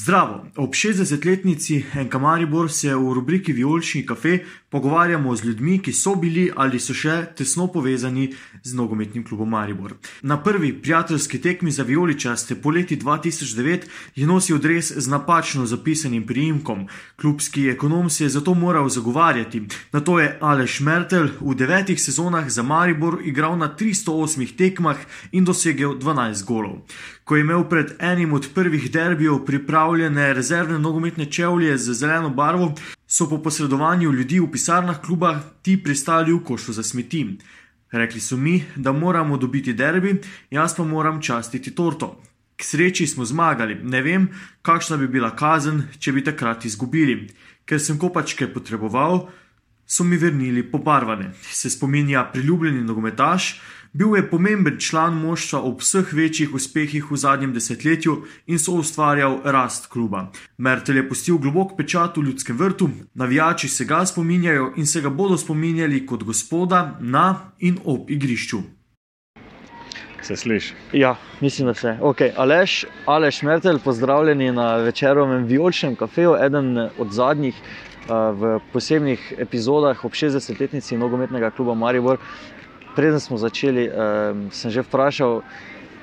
Zdravo, ob 60-letnici Enka Maribor se v rubriki Violčni kafe pogovarjamo z ljudmi, ki so bili ali so še tesno povezani z nogometnim klubom Maribor. Na prvi prijateljski tekmi za Violičaste poleti 2009 je nosil dres z napačno zapisanim priimkom. Klubski ekonom se je zato moral zagovarjati. Na to je Aleš Mertel v devetih sezonah za Maribor igral na 308 tekmah in dosegel 12 golov. Ko je imel pred enim od prvih derbijev pripravljene rezervne nogometne čevlje z zeleno barvo, so po posredovanju ljudi v pisarnah kluba ti pristali v košu za smeti. Rekli so mi, da moramo dobiti derbi, jaz pa moram častiti torto. K sreči smo zmagali, ne vem, kakšna bi bila kazen, če bi takrat izgubili. Ker sem kopačke potreboval, so mi vrnili pobarvane. Se spominja priljubljeni nogometaš, bil je pomemben član moštva ob vseh večjih uspehih v zadnjem desetletju in so ustvarjal rast kluba. Mertel je pustil globok pečat v ljudskem vrtu, navijači se ga spominjajo in se ga bodo spominjali kot gospoda na in ob igrišču. Se sliši? Ja, mislim, da se. Okay. Aleš, Aleš Mertel, pozdravljeni na večerovem Violčnem kafeju, eden od zadnjih v posebnih epizodah ob 60-letnici nogometnega kluba Maribor. Preden smo začeli, sem že vprašal,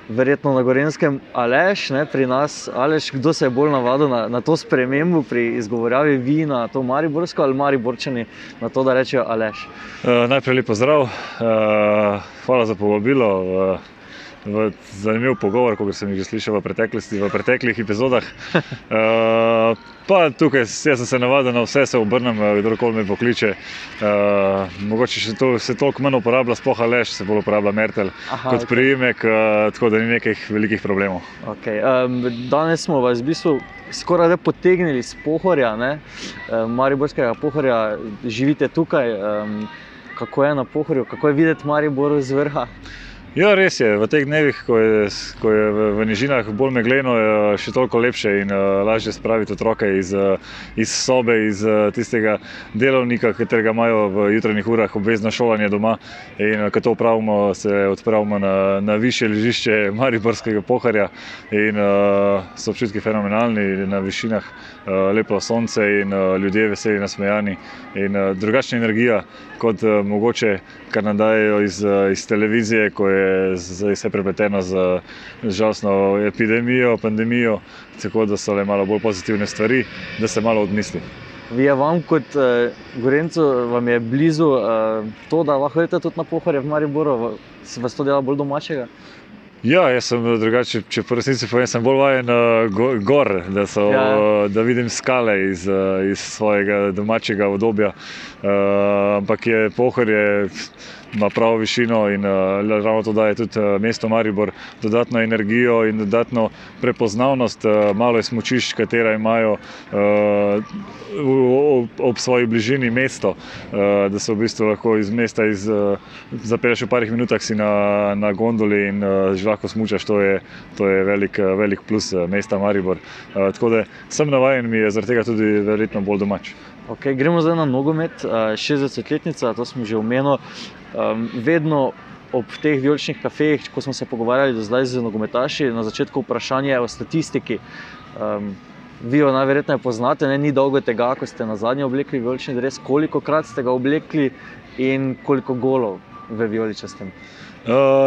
verjetno na Gorenskem, Aleš, ne, pri nas, Aleš, kdo se je bolj navadil na, na to spremembo pri izgovorjavi vi na to Mariborsko ali Mariborčani na to, da rečejo Aleš. Uh, najprej lepo zdrav, uh, hvala za povabilo. Uh, v zanimiv pogovor, kot sem jih slišal v preteklosti, v preteklih epizodah. Uh, pa tukaj jaz sem se navadil na vse, se obrnem, eh, kdorkoli me pokliče. Uh, mogoče še to, se toliko manj uporablja, spoha lež, se bolj uporablja Mertel Aha, kot okay. priimek, uh, tako da ni nekih velikih problemov. Okay. Um, danes smo vas v bistvu. Skoraj potegnili iz pohorja, ne? Mariborskega pohorja, živite tukaj. Kako je na pohorju, kako je videti Maribor z vrha? Ja, res je. V teh dnevih, ko je, ko je v, v nižinah bolj megleno, je še toliko lepše in uh, lažje spraviti otroke iz, uh, iz sobe, iz uh, tistega delovnika, ki ga imajo v jutranjih urah obvezno šolanje doma. In uh, ko to upravimo, se odpravimo na, na više ležišče Mariborskega poharja in uh, so občutki fenomenalni na višinah, uh, lepo sonce in uh, ljudje veseli, nasmejani in uh, drugačna energija kot uh, mogoče, kar nam dajo iz, uh, iz televizije, je zdaj vse prepleteno z žalostno epidemijo, pandemijo, tako da so le malo bolj pozitivne stvari, da se malo odmisli. Je vam kot uh, Gorencu, vam je blizu uh, to, da lahko hodite tudi na pohore v Mariboru, se vas to dela bolj domačega? Ja, jaz sem drugače, če po resnici povem, sem bolj vajen uh, gor, da, so, ja. uh, da vidim skale iz, uh, iz svojega domačega obdobja. Uh, ampak je pohor ima pravo višino in uh, ravno to daje tudi uh, mesto Maribor dodatno energijo in dodatno prepoznavnost, uh, malo je smočišč, katera imajo uh, ob, ob svoji bližini mesto, uh, da se v bistvu lahko iz mesta iz, uh, zapelješ v parih minutah si na, na gondoli in uh, že lahko smučaš, to je, to je velik, velik plus mesta Maribor. Uh, tako da sem navajen, mi je zaradi tega tudi verjetno bolj domač. Okay, gremo zdaj na nogomet, 60-letnica, to smo že omenili. Um, vedno ob teh vijoličnih kafejih, ko smo se pogovarjali do zdaj z nogometaši, na začetku vprašanje o statistiki. Um, vi jo najverjetneje poznate, ne? ni dolgo tega, ko ste na zadnji oblekli vijolični dres, koliko krat ste ga oblekli in koliko golov v vijoličastem. Uh,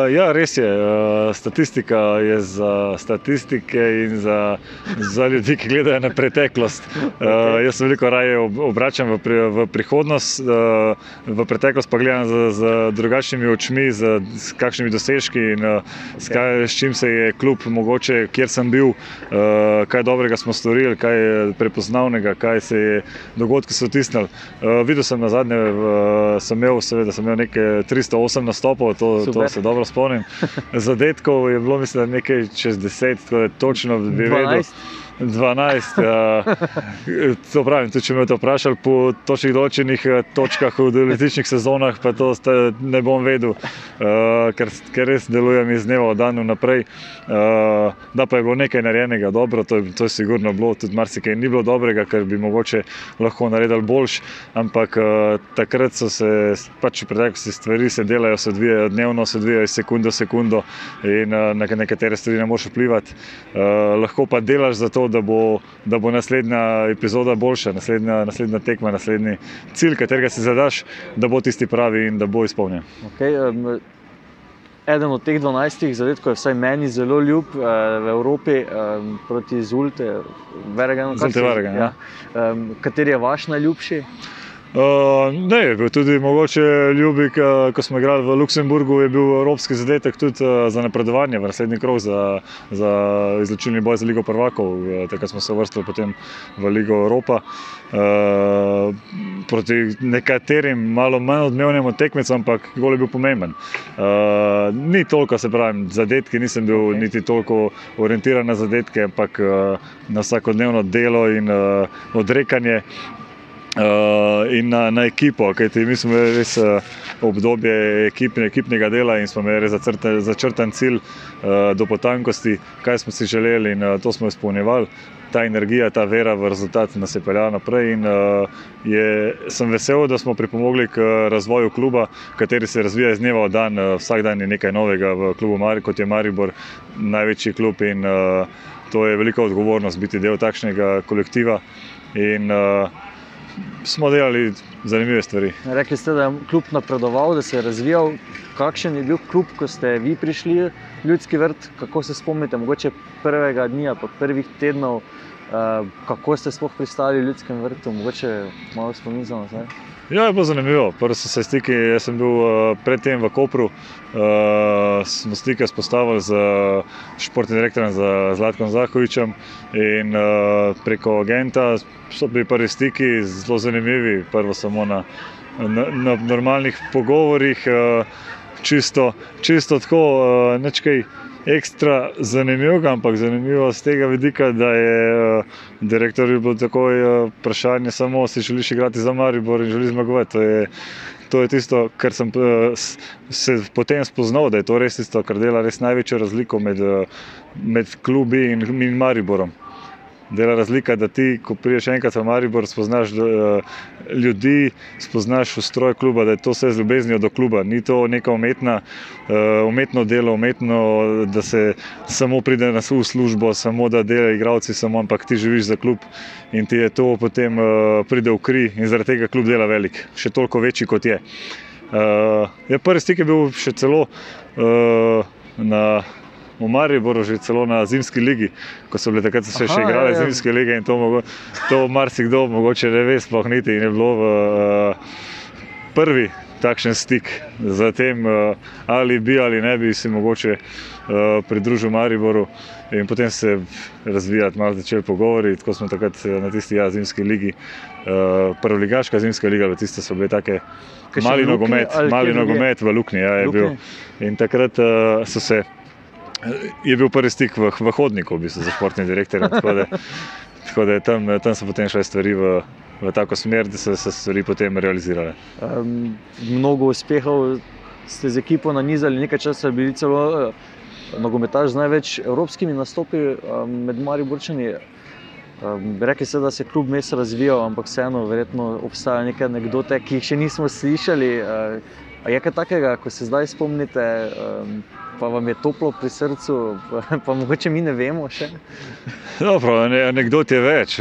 ja, res je. Uh, statistika je za statistike in za, za ljudi, ki gledajo na preteklost. Uh, jaz se veliko raje obračam v, pri, v prihodnost, uh, v preteklost pa gledam z, z drugačnimi očmi, z, z kakšnimi dosežki in uh, s, kaj, s čim se je kljub mogoče, kjer sem bil, uh, kaj dobrega smo storili, kaj je prepoznavnega, kaj se je dogodki so tisnili. Uh, videl sem na zadnje, uh, sem imel, seveda, sem imel nekaj 308 nastopov. To, to se dobro spomnim. Zadetkov je bilo, mislim, nekaj čez deset, tako da točno bi vedel. 12. Uh, to pravim, tudi če me to vprašali po točnih določenih eh, točkah v različnih sezonah, pa to ste, ne bom vedel, uh, ker, ker res delujem iz dneva v dan naprej. Uh, da pa je bilo nekaj narejenega dobro, to je, to je sigurno bilo, tudi marsikaj ni bilo dobrega, ker bi mogoče lahko naredili boljš, ampak uh, takrat so se pač v preteklosti stvari se delajo, se odvijajo dnevno, se odvijajo sekundo, sekundo in uh, na nekatere stvari ne moreš vplivati. Uh, lahko pa delaš za to, da bo, da bo naslednja epizoda boljša, naslednja, naslednja tekma, naslednji cilj, katerega si zadaš, da bo tisti pravi in da bo izpolnjen. Okay, um, eden od teh 12 zadetkov je vsaj meni zelo ljub uh, v Evropi um, proti Zulte, Vereganu. Zulte Veregan, ja. ja. um, kateri je vaš najljubši? Uh, ne, je bil tudi mogoče ljubik, uh, ko smo igrali v Luksemburgu, je bil evropski zadetek tudi uh, za napredovanje v naslednji krog, za, za izločilni boj za Ligo prvakov. Uh, takrat smo se vrstili potem v Ligo Evropa. Uh, proti nekaterim malo manj odmevnim tekmecem, ampak gol je bil pomemben. Uh, ni toliko, se pravi, zadetki, nisem bil okay. niti toliko orientiran na zadetke, ampak uh, na vsakodnevno delo in uh, odrekanje uh, in na, na ekipo, kajti mi smo imeli res uh, obdobje ekipne, ekipnega dela in smo imeli začrtan, začrtan cilj uh, do potankosti, kaj smo si želeli in uh, to smo izpolnjevali. Ta energija, ta vera v rezultat nas je peljala naprej. In, uh, je, sem vesel, da smo pripomogli k razvoju kluba, kateri se razvija iz dneva v dan. Uh, vsak dan je nekaj novega v klubu Maribor, kot je Maribor, največji klub. In, uh, to je velika odgovornost biti del takšnega kolektiva. In, uh, smo delali zanimive stvari. Rekli ste, da je klub napredoval, da se je razvijal. Kakšen je bil klub, ko ste vi prišli v ljudski vrt? Kako se spomnite, mogoče prvega dne, pa prvih tednov, uh, kako ste sploh pristali v ljudskem vrtu, mogoče malo spomin za nazaj? Ja, je bilo zanimivo. Prvi so se stiki, jaz sem bil uh, predtem v Kopru, uh, smo stike spostavili z športnim direktorjem Zlatkom Zahovičem in uh, preko agenta so bili prvi stiki zelo zanimivi. Prvo samo na, na, na normalnih pogovorih, uh, čisto, čisto tako, uh, nečkaj ekstra zanimivo, ampak zanimivo z tega vidika, da je uh, direktor bil takoj uh, vprašanje, samo si želiš igrati za Maribor in želiš zmagovati. To je, to je tisto, kar sem uh, se potem spoznal, da je to res tisto, kar dela res največjo razliko med, uh, med klubi in, in Mariborom dela razlika, da ti, ko prideš enkrat v Maribor, spoznaš uh, ljudi, spoznaš ustroj kluba, da je to vse z ljubeznijo do kluba. Ni to neka umetna, uh, umetno delo, umetno, da se samo pride na svojo službo, samo da delajo igravci, samo ampak ti živiš za klub in ti je to potem uh, pride v kri in zaradi tega klub dela velik, še toliko večji kot je. Uh, je prvi stik je bil še celo uh, na v Mariboru, že celo na zimski ligi, ko so bile takrat še, še igrale ja, ja. zimske lige in to, mogo, to marsikdo mogoče ne ve, sploh niti ne bilo v uh, prvi takšen stik. Zatem uh, ali bi ali ne bi si mogoče uh, pridružil Mariboru in potem se razvijati, malo začeli pogovori. Tako smo takrat na tisti ja, zimski ligi, uh, prvoligaška zimska liga, tiste so bile take. Mali nogomet, mali nogomet v Lukni ja, je Lukni. bil. In takrat uh, so se je bil prvi stik v, v hodniku, v bistvu, za športni direktor. Tako da, tako da tam, tam so potem šle stvari v, v tako smer, da so se stvari potem realizirale. Um, mnogo uspehov ste z ekipo nanizali, nekaj časa bili celo uh, nogometaš z največ evropskimi nastopi um, med Mariborčani. Um, rekli ste, da se kljub mestu razvijal, ampak vseeno, verjetno obstajajo neke anekdote, ki jih še nismo slišali. Uh, je kaj takega, ko se zdaj spomnite? Pa vam je toplo pri srcu, pa, pa mogoče mi ne vemo še. Dobro, nekdo ti je več.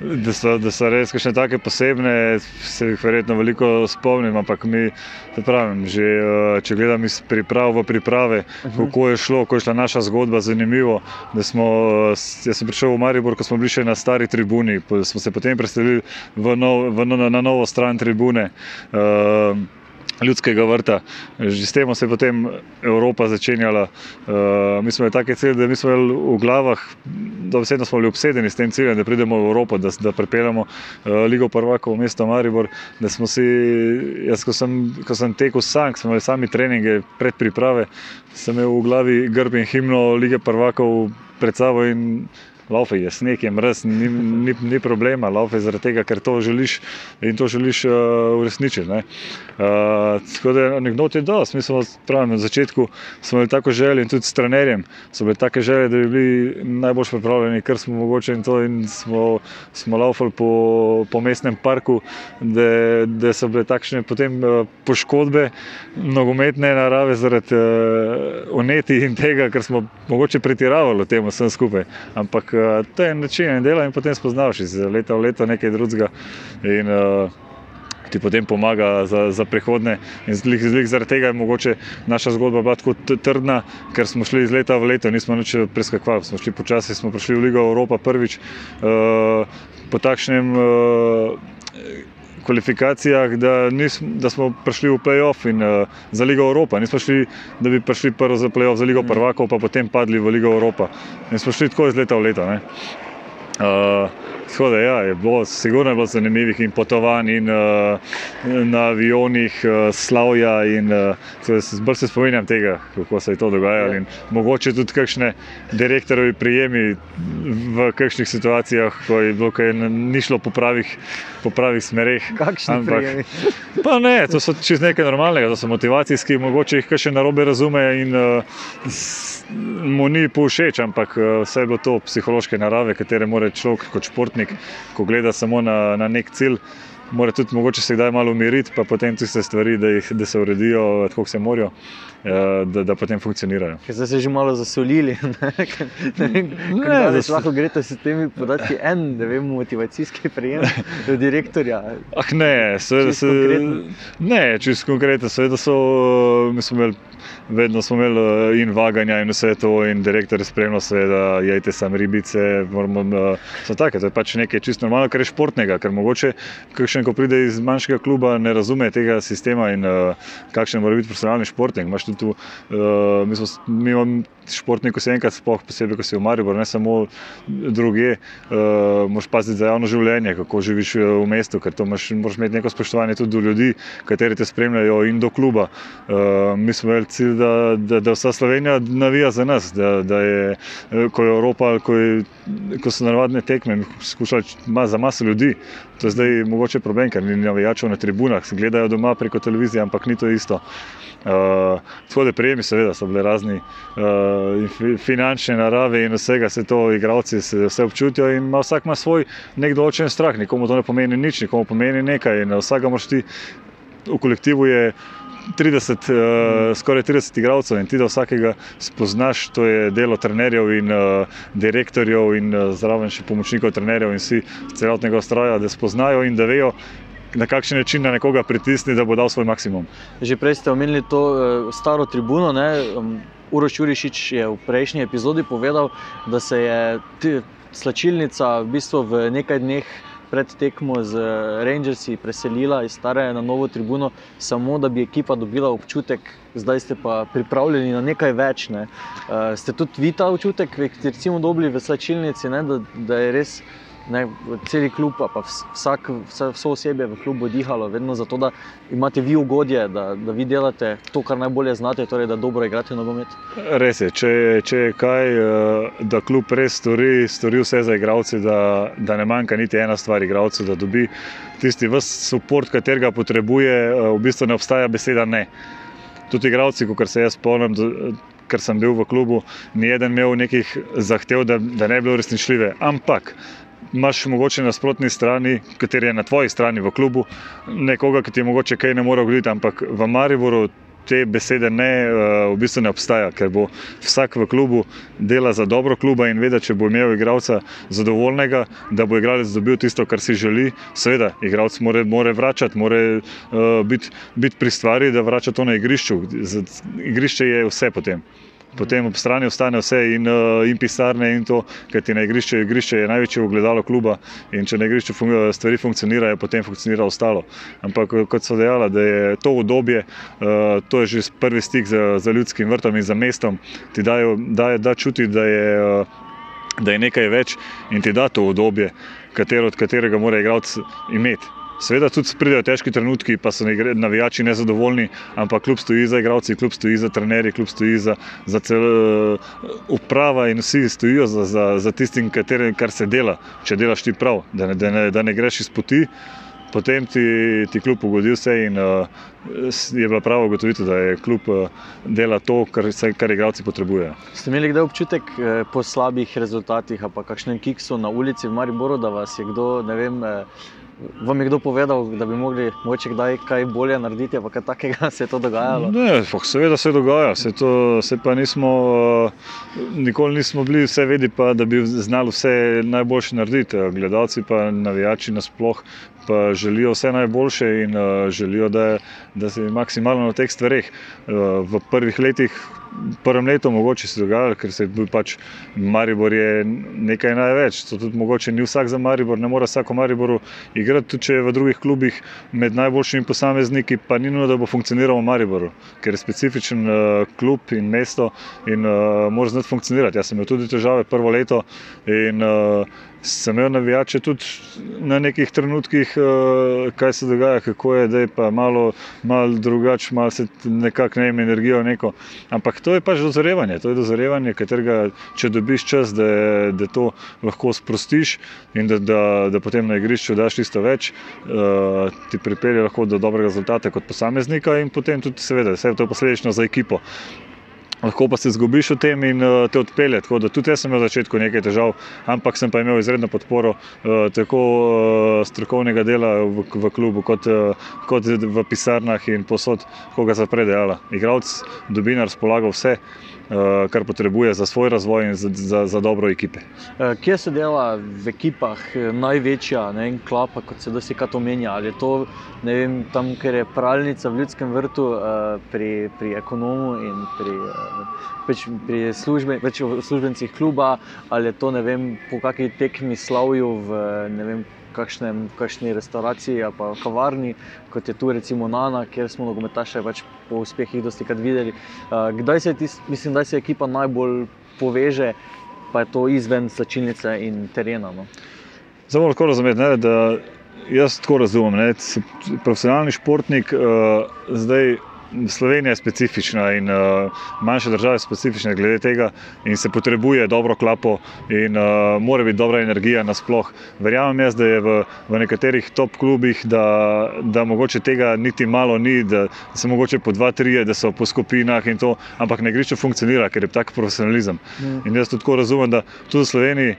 Da so, da so res še tako posebne, se jih verjetno veliko spomnim, ampak mi, pravim, že, če gledam iz priprav v priprave, mhm. kako je šlo, kako je šla naša zgodba, zanimivo. Smo, jaz sem prišel v Maribor, ko smo bili še na stari tribuni, smo se potem preselili v nov, v, na, na novo stran tribune. Uh, ljudskega vrta. Že s tem se je potem Evropa začenjala. Uh, mi smo imeli take cilje, da smo imeli v glavah, da vseeno smo bili obsedeni s tem ciljem, da pridemo v Evropo, da, da prepeljemo uh, Ligo prvakov v mesto Maribor. Si, jaz, ko sem, ko sem tekel sam, smo imeli sami treninge, predpriprave, sem imel v glavi grb in himno Lige prvakov pred sabo in laufe je sneg, je mrz, ni, ni, ni problema, laufe zaradi tega, ker to želiš in to želiš uh, uresničiti. Uh, tako da anekdot je dosti. Mi smo pravi, na začetku imeli tako želje in tudi s trenerjem so bile take želje, da bi bili najbolj pripravljeni, kar smo mogoče in to in smo, smo laufali po, po mestnem parku, da, da so bile takšne potem uh, poškodbe nogometne narave zaradi uh, uneti in tega, ker smo mogoče pretiravali temu vsem skupaj. Ampak uh, to je način dela in potem spoznavaš iz leta v leto nekaj drugega. In, uh, Ti potem pomaga za, za prihodne. In zlik, zlik zaradi tega je mogoče naša zgodba bila tako trdna, ker smo šli iz leta v leto, nismo nič preskakovali. Smo šli počasi, smo prišli v Ligo Evropa prvič uh, po takšnem. Uh, kvalifikacijah, da, nismo, da smo prišli v playoff in uh, za Ligo Evropa. Nismo šli, da bi prišli prvo za playoff za Ligo prvakov, pa potem padli v Ligo Evropa. In smo šli tako iz leta v leto. Tako da ja, je bilo, sigurno je bilo zanimivih in potovanj in uh, na avionih, uh, slavja in uh, bolj se spominjam tega, kako se je to dogajalo. In mogoče tudi kakšne direktorovi prijemi v kakšnih situacijah, ko je bilo, ko je ni šlo po pravih, po pravih smereh. Ampak, pa ne, to so čez nekaj normalnega, to so motivacijski, mogoče jih še narobe razume in uh, mu ni povšeč, ampak uh, vse je bilo to psihološke narave, katere mora človek kot športnik športnik, ko gleda samo na, na nek cilj, mora tudi mogoče se kdaj malo umiriti, pa potem tiste stvari, da, jih, da se uredijo, tako se morajo. Eh, da, da potem funkcionirajo. Zdaj se že malo zasolili. Da se lahko greste s temi podatki, en vem, motivacijski prijem do direktorja. Ah, ne, seveda se. Ne, čisto konkretno, seveda so. Mi smo imeli vedno smo imeli eh, in vaganja, in vse to, in direktor je spremljal, da jajte sam ribice. Moramo, uh, take, to je pač nekaj čisto normalno, kar je športnega, ker mogoče, kakšen, ko pride iz manjšega kluba, ne razume tega sistema in uh, kakšen mora biti profesionalni športnik. Tu, uh, mi smo, mi imamo športnik, ko se enkrat spoh, posebej, ko si v Mariboru, ne samo druge, uh, moraš paziti za javno življenje, kako živiš v mestu, ker to imaš, moraš imeti neko spoštovanje tudi do ljudi, kateri te spremljajo in do kluba. Uh, mi smo imeli cilj, da, da, da vsa Slovenija navija za nas, da, da je, ko je Evropa, ko, je, ko so navadne tekme, skušali za maso ljudi. To je zdaj mogoče problem, ker ni navijačev na tribunah, gledajo doma preko televizije, ampak ni to isto. Uh, tako da prijemi, seveda, so bile razni uh, finančne narave in vsega, se to igravci se vse občutijo in ima vsak ima svoj nek določen strah, nikomu to ne pomeni nič, nikomu pomeni nekaj in vsega moraš ti v kolektivu je 30, uh, skoraj 30 igralcev in ti da vsakega spoznaš, to je delo trenerjev in uh, direktorjev in uh, zraven še pomočnikov trenerjev in vsi celotnega stroja, da spoznajo in da vejo, na kakšen način na nekoga pritisniti, da bo dal svoj maksimum. Že prej ste omenili to staro tribuno. Ne? Uroš Jurišič je v prejšnji epizodi povedal, da se je slačilnica v bistvu v nekaj dneh pred tekmo z Rangersi preselila iz stare na novo tribuno, samo da bi ekipa dobila občutek, zdaj ste pa pripravljeni na nekaj več. Ne. Uh, ste tudi vi ta občutek, ki ste recimo dobili v slačilnici, ne, da, da je res ne, cel klub, pa vsak, vse, vse osebje v klubu dihalo, vedno zato, da imate vi ugodje, da, da vi delate to, kar najbolje znate, torej da dobro igrate nogomet. Res je, če, če je kaj, eh, da klub res stori, stori vse za igralce, da, da ne manjka niti ena stvar igralcu, da dobi tisti vse podpor, katerega potrebuje, eh, v bistvu ne obstaja beseda ne. Tudi igravci, kot se jaz spomnim, ker sem bil v klubu, ni eden imel nekih zahtev, da, da ne bi bile uresničljive. Ampak imaš mogoče na sprotni strani, kateri je na tvoji strani v klubu, nekoga, ki ti mogoče kaj ne more ogledati, ampak v Mariboru. Te besede ne, eh, v bistvu ne obstaja, ker bo vsak v klubu dela za dobro kluba in ve, da če bo imel igralca zadovoljnega, da bo igralec dobil tisto, kar si želi. Seveda, igralec mora, mora vračati, mora uh, biti bit pri stvari, da vrača to na igrišču. Igrišče je vse potem potem ob strani ostane vse in, uh, in pisarne in to, kar ti na igrišču je. Igrišče je največje ogledalo kluba in če na igrišču fun stvari funkcionirajo, potem funkcionira ostalo. Ampak kot so dejala, da je to obdobje, to je že prvi stik za, za ljudskim vrtom in za mestom, ti dajo, daje, da čuti, da je, da je nekaj več in ti da to obdobje, katero, od katerega mora igralec imeti. Seveda tudi pridejo težki trenutki, pa so navijači nezadovoljni, ampak kljub stoji za igravci, kljub stoji za trenerje, kljub stoji za, za cel uh, uprava in vsi stojijo za, za, za tistim, kateri, kar se dela, če delaš ti prav, da ne, da ne, da ne greš iz poti. Potem ti, ti kljub ugodi vse in uh, je bila prava ugotovitev, da je kljub uh, dela to, kar, kar igravci potrebujejo. Ste imeli kdaj občutek uh, po slabih rezultatih, pa kakšnem kiksu na ulici v Mariboru, da vas je kdo, ne vem, uh, vam je kdo povedal, da bi mogli mogoče kdaj kaj bolje narediti, pa kaj takega se je to dogajalo? Ne, fok, seveda se dogaja, se, to, se pa nismo, uh, nikoli nismo bili vse vedi, pa da bi znali vse najboljše narediti. Gledalci pa navijači nasploh pa želijo vse najboljše in uh, želijo, da, da se maksimalno na teh stvareh. Uh, v prvih letih prvem letu mogoče se dogajalo, ker se je bil pač Maribor je nekaj največ. To tudi mogoče ni vsak za Maribor, ne more vsak v Mariboru igrati, tudi če je v drugih klubih med najboljšimi posamezniki, pa ni nujno, da bo funkcioniral v Mariboru, ker je specifičen uh, klub in mesto in uh, mora znati funkcionirati. Jaz sem imel tudi težave prvo leto in uh, sem imel navijače tudi na nekih trenutkih, uh, kaj se dogaja, kako je, da je pa malo, malo drugače, malo se nekako ne ima energijo. Neko. Ampak to je pač dozorevanje, to je dozorevanje, katerega, če dobiš čas, da, da to lahko sprostiš in da, da, da potem na igrišču daš isto več, uh, ti pripelje lahko do dobrega rezultata kot posameznika in potem tudi, seveda, vse to je posledično za ekipo lahko pa se zgubiš v tem in uh, te odpelje. Tako da tudi jaz sem imel v začetku nekaj težav, ampak sem pa imel izredno podporo uh, tako uh, strokovnega dela v, v klubu, kot, kot v pisarnah in posod, koga zapredejala. Igravc, dobinar, spolagal vse. Eh, kar potrebuje za svoj razvoj in za, za, za dobro ekipe. Eh, kje se dela v ekipah eh, največja ne, klapa, kot se dosti kaj omenja? Ali je to vem, tam, ker je pralnica v ljudskem vrtu, pri, pri ekonomu in pri, peč, pri službe, službencih kluba, ali je to vem, po kakšni tekmi slavju v ne vem kakšnem, kakšni restauraciji ali pa kavarni, kot je tu recimo Nana, kjer smo nogometaše pač po uspehih dosti krat videli. Kdaj se, tis, mislim, da se ekipa najbolj poveže, pa je to izven sačilnice in terena? No? Zelo lahko razumete, da jaz tako razumem. Ne? Profesionalni športnik uh, zdaj. Slovenija je specifična in uh, manjše države so specifične glede tega, in se potrebuje dobro klapo, in uh, mora biti dobra energija nasploh. Verjamem jaz, da je v, v nekaterih top klubih, da, da mogoče tega niti malo ni, da se mogoče po dva, tri, da so po skupinah in to, ampak gre, če funkcionira, ker je tak profesionalizem. Mm. In jaz tudi razumem, da tudi v Sloveniji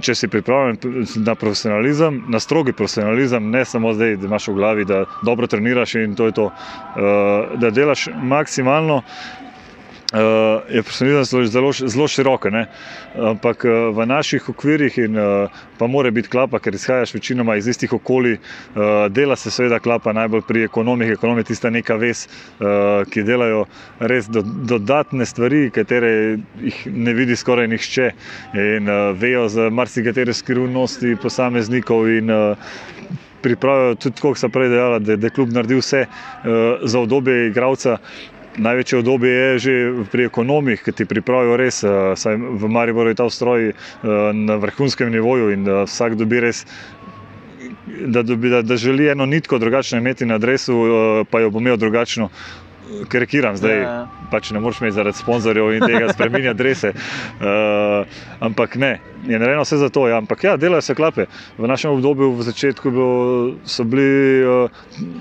če si pripravljen na profesionalizem, na strogi profesionalizem, ne samo zdaj, da imaš v glavi, da dobro treniraš in to je to, uh, da delaš maksimalno, uh, je profesionalizem zelo, zelo širok. Ampak uh, v naših okvirih in uh, pa mora biti klapa, ker izhajaš večinoma iz istih okolij. Dela se seveda klapa najbolj pri ekonomih, ekonomija je tista neka uh, ki delajo res do, dodatne stvari, katere jih ne vidi skoraj nihče in vejo za marsikatere skrivnosti posameznikov in Pripravijo tudi, kako se prej dejala, da je klub naredil vse uh, za obdobje igralca, Največje obdobje je že pri ekonomih, ki ti pripravijo res, uh, saj v Mariboru je ta ustroj uh, na vrhunskem nivoju in uh, vsak dobi res. Da, dobi, da, da želi eno nitko drugačno imeti na adresu, pa jo bo imel drugačno, karikiram zdaj. Ja, ja. Pač ne moreš imeti zaradi sponzorjev in tega spremenjati adrese. Uh, ampak ne, je narejeno vse za to. Ja. Ampak ja, delajo se klape. V našem obdobju, v začetku, bilo, so bili uh,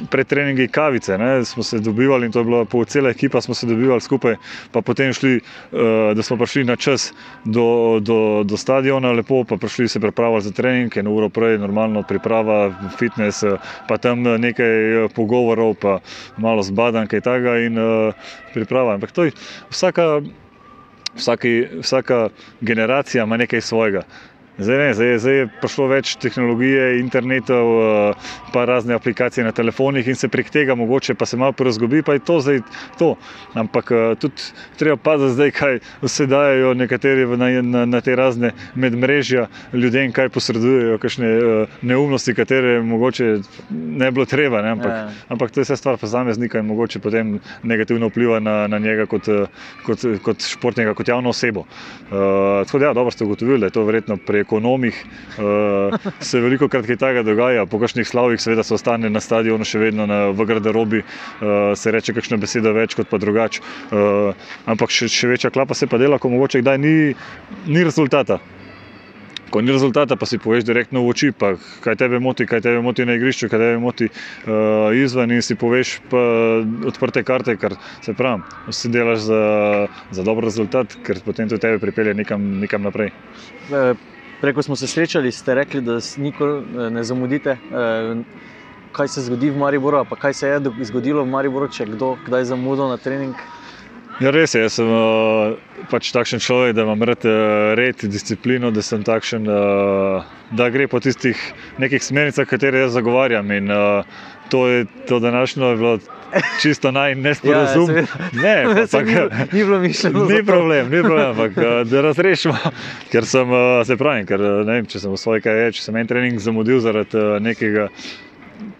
pretreningi kavice, ne. smo se dobivali in to je bila po cela ekipa, smo se dobivali skupaj, pa potem šli, uh, da smo prišli na čas do, do, do stadiona, lepo, pa prišli se pripravljati za trening, eno uro prej, normalno priprava, fitness, pa tam nekaj pogovorov, pa malo zbadan, kaj takega in uh, priprava. Ampak to je vsaka. Vsaki, vsaka generacija ima nekaj svojega. Zdaj, ne, zdaj, zdaj je prišlo več tehnologije, internetov, eh, pa razne aplikacije na telefonih in se prek tega mogoče pa se malo porazgobi, pa je to zdaj to. Ampak eh, tudi treba paziti zdaj, kaj vse dajo nekateri na, na, na te razne medmrežja ljudem, kaj posredujejo, kakšne eh, neumnosti, katere mogoče ne bilo treba. Ne, ampak, ja. ampak to je vse stvar posameznika in mogoče potem negativno vpliva na, na njega kot, kot, kot športnega, kot javno osebo. Uh, tako da, ja, dobro ste ugotovili, da je to verjetno prej ekonomih. Uh, se veliko krat kaj takega dogaja, po kakšnih slavih, seveda se ostane na stadionu, še vedno na, v garderobi, uh, se reče kakšna beseda več kot pa drugače. Uh, ampak še, še večja klapa se pa dela, ko mogoče kdaj ni, ni rezultata. Ko ni rezultata, pa si poveš direktno v oči, pa kaj tebe moti, kaj tebe moti na igrišču, kaj tebe moti uh, izven in si poveš odprte karte, kar se pravi, si delaš za, za dober rezultat, ker potem to tebe pripelje nekam, nekam naprej. E, Preko smo se srečali, ste rekli, da nikoli eh, ne zamudite. eh, Kaj se zgodi v Mariboru, pa kaj se je zgodilo v Mariboru, če kdo kdaj zamudil na trening? Ja, res je, jaz sem uh, pač takšen človek, da imam rad uh, red, disciplino, da sem takšen, uh, da gre po tistih nekih smernicah, katere jaz zagovarjam. In uh, to, je, to današnjo je bilo čisto naj nesporazum. Ja, ne, ampak, ni, ni bilo mišljeno. Ni problem, ni problem, ampak uh, da razrešimo. Ker sem, uh, se pravi, ker, uh, ne vem, če sem v svoji karieri, če sem en trening zamudil zaradi nekega.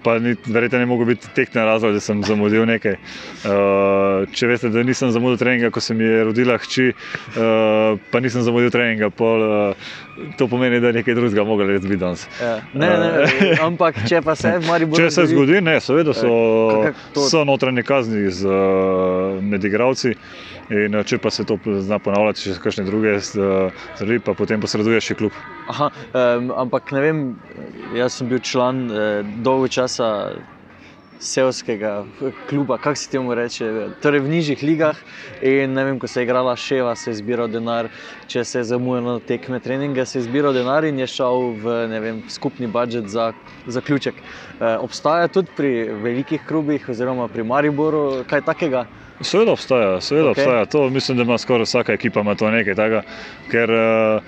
Pa ni, verjetno ne mogo biti tehten razlog, da sem zamudil nekaj. Uh, če veste, da nisem zamudil treninga, ko se mi je rodila hči, uh, pa nisem zamudil treninga, pol, uh, to pomeni, da je nekaj drugega mogel res biti danes. Ja. Ne, ne, ampak če pa se v Mariboru. Če se zgodi, ne, seveda so, so notranje kazni z, uh, med igravci. In uh, če pa se to zna ponavljati, če se kakšne druge stvari, pa potem posreduje še klub. Aha, um, ampak ne vem, jaz sem bil član eh, dolgo časa Sevskega kluba, kako se temu reče, torej v nižjih ligah. In ne vem, ko se je igrala Ševa, se je zbiral denar, če se je zamujalo na tekme treninge, se je zbiral denar in je šel v vem, skupni budžet za zaključek. Eh, obstaja tudi pri velikih klubih, oziroma pri Mariboru, kaj takega. Seveda obstaja, seveda okay. obstaja. To mislim, da ima skoraj vsaka ekipa to nekaj takega, ker uh,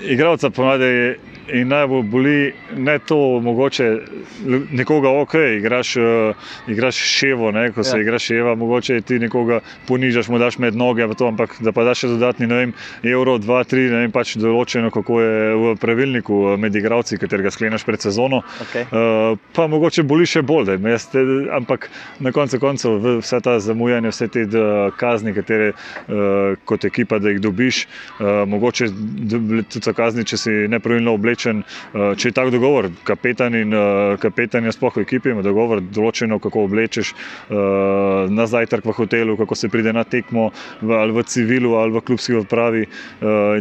igralca ponavadi in najbolj boli ne to, mogoče nekoga ok, igraš, uh, igraš ševo, ne, ko se Ja. igraš ševa, mogoče ti nekoga ponižaš, mu daš med noge, pa to, ampak da pa daš še dodatni ne vem, evro, dva, tri, ne vem pač določeno, kako je v pravilniku eh, med igralci, katerega skleneš pred sezono. Okay. Uh, pa mogoče boli še bolj, da jaz te, ampak na koncu koncev vse ta zamujanje, vse te d- kazni, katere uh, kot ekipa, da jih dobiš, uh, mogoče tudi so kazni, če si nepravilno oblečen. Uh, če je tak dogovor, kapetan in uh, kapetan je sploh v ekipi, ima dogovor določeno, kako oblečeš uh, na zajtrk v hotelu, kako se pride na tekmo ali v civilu ali v klubski odpravi.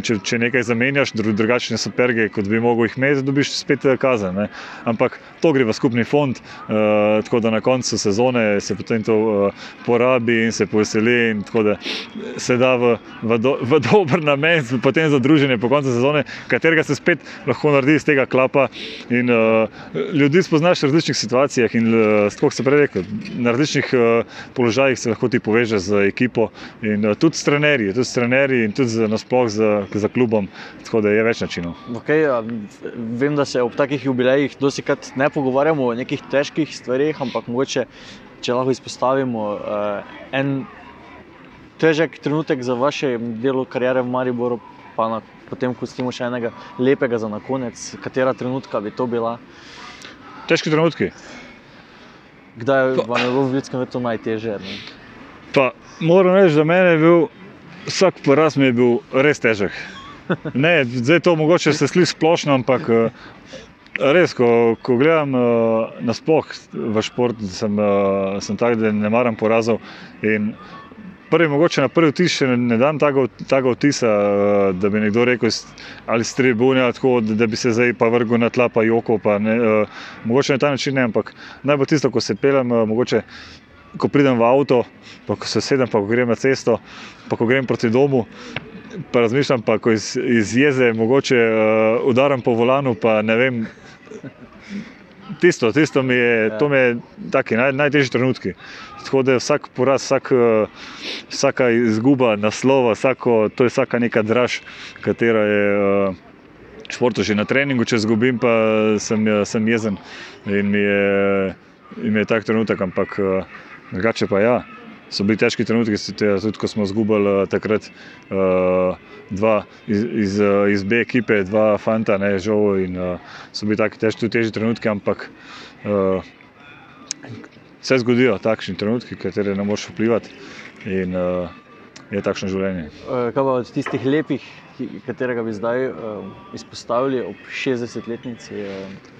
Če, če nekaj zamenjaš, dru, drugačne so perge, kot bi mogel jih imeti, dobiš spet eh, kazen. Ne? Ampak to gre v skupni fond, tako da na koncu sezone se potem to porabi in se poveseli, in tako da se da v, v, do, v dober namen, potem za druženje po koncu sezone, katerega se spet lahko naredi iz tega klapa. In, uh, ljudi spoznaš v različnih situacijah in, uh, kot se prej rekel, na različnih uh, položajih se lahko ti poveže z ekipo in uh, tudi s trenerji, tudi s trenerji in tudi z- nasploh za, za klubom, tako da je več načinov. Okay, a, vem, da se ob takih jubilejih dosikrat ne pogovarjamo o nekih težkih stvarih, ampak mogoče, če lahko izpostavimo uh, en težek trenutek za vaše delo karijere v Mariboru, pa na, potem pustimo še enega lepega za na konec, katera trenutka bi to bila, Težki trenutki. kdaj vam je bilo v ljudskem vrtu najtežje. Ne? Pa moram reči, da meni je bil vsak poraz mi je bil res težek. Ne, zdaj to mogoče se sliši splošno, ampak eh, res, ko, ko gledam eh, nasploh v šport, sem, eh, sem tak, da ne maram porazov. In Prvi, mogoče na prvi vtis še ne, ne dam tega vtisa, eh, da bi nekdo rekel, ali s tribune, tako, da, bi se zdaj pa vrgel na tla, pa joko. Pa ne, eh, mogoče na ta način ne, ampak najbolj tisto, ko se pelem, eh, mogoče ko pridem v avto, pa ko se sedem, pa ko grem na cesto, pa ko grem proti domu. Pa razmišljam, pa ko iz, iz jeze mogoče uh, udaram po volanu, pa ne vem. Tisto, tisto mi je, Ja. to mi je taki naj, najtežji trenutki. Tako da je vsak poraz, vsak, eh, vsaka izguba naslova, vsako, to je vsaka neka draž, katera je v športu že na treningu, če izgubim, pa sem, eh, sem jezen in mi je, in mi je tak trenutek, ampak drugače pa ja. So bili težki trenutki, tudi ko smo izgubili takrat uh, dva iz, iz, iz B ekipe, dva fanta, ne žal. In uh, so bili taki težki, tudi težji trenutki, ampak uh, se zgodijo takšni trenutki, katere ne moreš vplivati. In uh, je takšno življenje. Eh, Kaj pa od tistih lepih, katerega bi zdaj uh, izpostavili ob 60-letnici? Uh,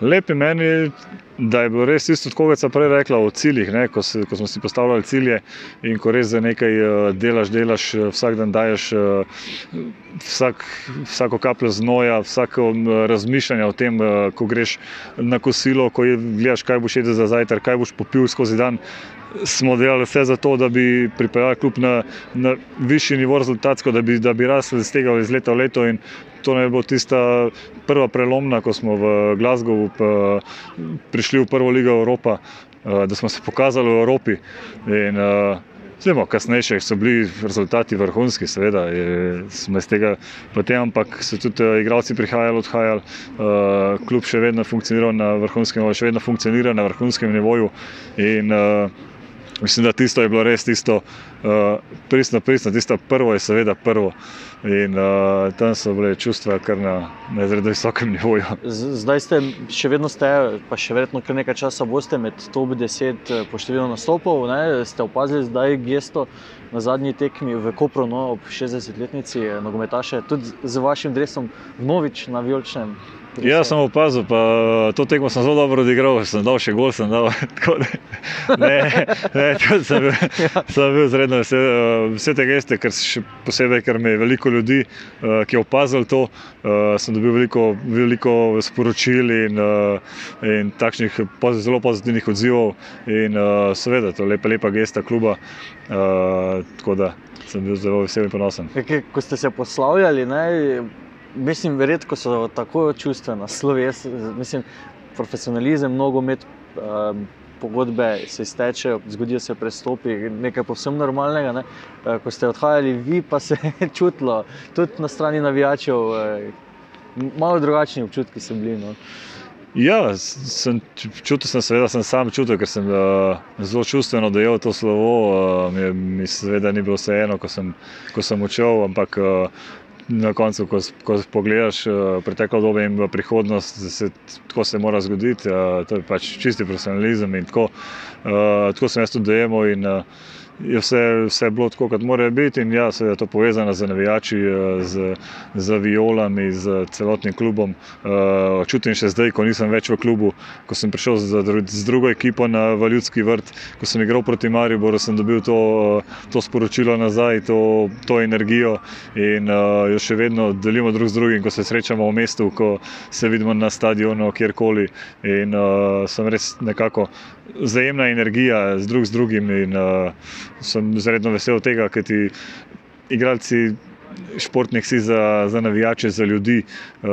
Lep je meni, da je bilo res isto, kot sem prej rekla, o ciljih. Ne, ko, se, ko smo si postavljali cilje in ko res za nekaj eh, delaš, delaš, eh, vsak dan daješ eh, vsak, vsako kapljo znoja, vsako razmišljanje o tem, ko greš na kosilo, ko je, gledaš, kaj boš jedel za zajtrk, kaj boš popil skozi dan. Smo delali vse za to, da bi pripeljali klub na, na višji nivo rezultatsko, da bi, da bi rasli iz tega iz leta v leto. In to ne bo tista prva prelomna, ko smo v Glasgowu prišli v prvo ligo Evropa, da smo se pokazali v Evropi. In, Vemo, kasnejše so bili rezultati vrhunski, seveda, smo iz tega potem, ampak so tudi igralci prihajali, odhajali, uh, klub še vedno funkcionira na vrhunskem, še vedno funkcionira na vrhunskem nivoju. In, uh, Mislim, da tisto je bilo res tisto, uh, pristno, pristno, tisto prvo je seveda prvo. In uh, tam so bile čustva kar na, na izredno visokem nivoju. Zdaj ste še vedno ste, pa še verjetno kar nekaj časa boste med top 10 eh, po številu nastopov. Ne? Ste opazili zdaj gesto na zadnji tekmi v Kopru, no, ob 60-letnici nogometaše, tudi z vašim dresom, vnovič na Ja, sem opazil, pa to tekmo sem zelo dobro odigral, sem dal še gol, sem dal. Ne, ne, sem bil, sem bil zredno vesel. Eh, vse te geste, ker še posebej, ker me je veliko ljudi, eh, ki je opazil to, eh, sem dobil veliko, veliko sporočil in, in takšnih zelo pozitivnih odzivov. In seveda, to je lepa, lepa gesta kluba. Tako da sem bil zelo vesel in ponosen. Ko ste se poslavljali, ne? Mislim, redko so tako čustvena, sloves, mislim, profesionalizem, mnogo med um, pogodbe se iztečejo, zgodijo se prestopi, nekaj povsem normalnega. Ne? Uh, ko ste odhajali, vi pa se je čutilo, tudi na strani navijačev, uh, malo drugačni občutki so bili. No? Ja, sem, čutil sem, seveda sem sam čutil, ker sem uh, zelo čustveno dojel to slovo. Uh, mi, mi seveda ni bilo vseeno, ko sem, sem učil, ampak uh, na koncu, ko, ko pogledaš uh, preteklo dobo in v prihodnost, se, tako se mora zgoditi. Uh, to je pač čisti profesionalizem in tako, uh, tako sem jaz tudi dojemal. In, uh, je vse, vse bilo tako, kot mora biti. In ja, seveda je to povezano z navijači, eh, z, z violami, z celotnim klubom. Uh, čutim še zdaj, ko nisem več v klubu, ko sem prišel z, z drugo ekipo na Valjudski vrt, ko sem igral proti Mariboru, sem dobil to, to sporočilo nazaj, to, to energijo in jo še vedno delimo drug z drugim, ko se srečamo v mestu, ko se vidimo na stadionu, kjerkoli. In uh, sem res nekako vzajemna energija z drug z drugim in uh, sem zelo vesel tega, ker ti igralci športnik si za, za navijače, za ljudi. Uh,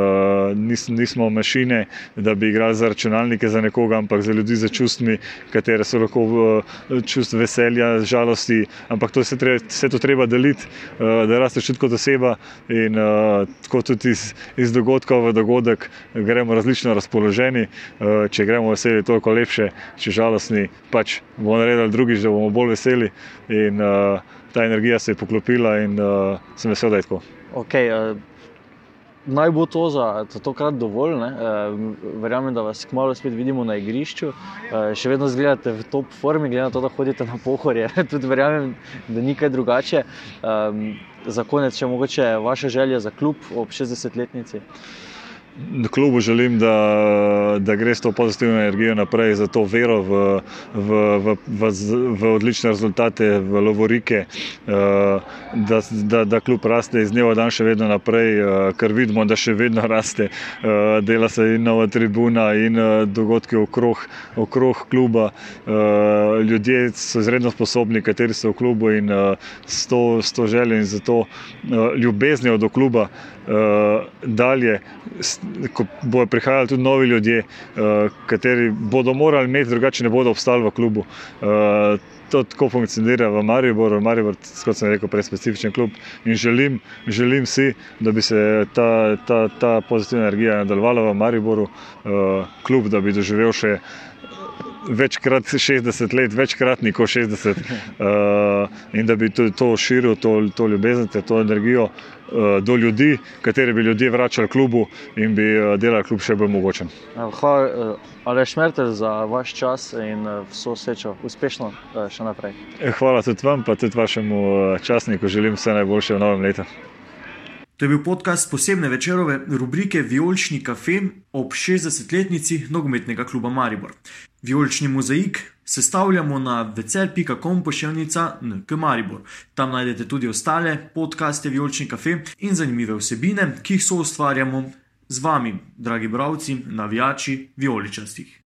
nis, nismo mašine, da bi igrali za računalnike za nekoga, ampak za ljudi, za čustvi, katere so lahko uh, čustva veselja, žalosti. Ampak to se, treba, se to treba deliti, uh, da rasteš tudi kot oseba. In uh, tako tudi iz, iz dogodka v dogodek gremo različno razpoloženi. Uh, če gremo veseli, toliko lepše, če žalostni, pač bomo naredili drugič, da bomo bolj veseli. In, uh, ta energija se je poklopila in uh, sem vesel, da je tako. Okay, uh, naj bo to za, za tokrat dovolj. Uh, verjamem, da vas kmalo spet vidimo na igrišču. Uh, še vedno zgledate v top formi, glede na to, da hodite na pohorje. Tudi verjamem, da ni kaj drugače. Um, za konec, če mogoče vaša želja za klub ob 60-letnici. Klubu želim, da, da gre s to pozitivno energijo naprej, za to vero v, v, v, v, v odlične rezultate, v Lovorike, eh, da, da, da klub raste iz dneva v dan še vedno naprej, eh, ker vidimo, da še vedno raste. Eh, dela se in nova tribuna, in dogodki okrog, okrog kluba. Ljudje so izredno sposobni, kateri so v klubu in s to, s to željo in za to ljubeznijo do kluba dalje ko bodo prihajali tudi novi ljudje, uh, kateri bodo morali imeti, drugače ne bodo obstali v klubu. Uh, to tako funkcionira v Mariboru, Maribor, kot sem rekel, prej specifičen klub. In želim, želim si, da bi se ta, ta, ta pozitivna energija nadaljevala v Mariboru, uh, klub, da bi doživel še. Večkrat 60 let, večkratni kot 60, uh, in da bi to, to širil, to, to ljubezen, to energijo, do ljudi, kateri bi ljudje vračali klubu in bi eh, delali klub še bolj mogočen. Hvala, eh, Aleš Mertel, za vaš čas in vso srečo, uspešno še naprej. Hvala tudi vam, pa tudi vašemu časniku. Želim vse najboljše v novem letu. To je bil podcast posebne večerove rubrike Violčni kafe ob 60-letnici nogometnega kluba Maribor. Violčni mozaik sestavljamo na vecel.com pošiljnica NK Maribor. Tam najdete tudi ostale podcaste Violčni kafe in zanimive vsebine, ki jih so ustvarjamo z vami, dragi bravci, navijači, violičastih.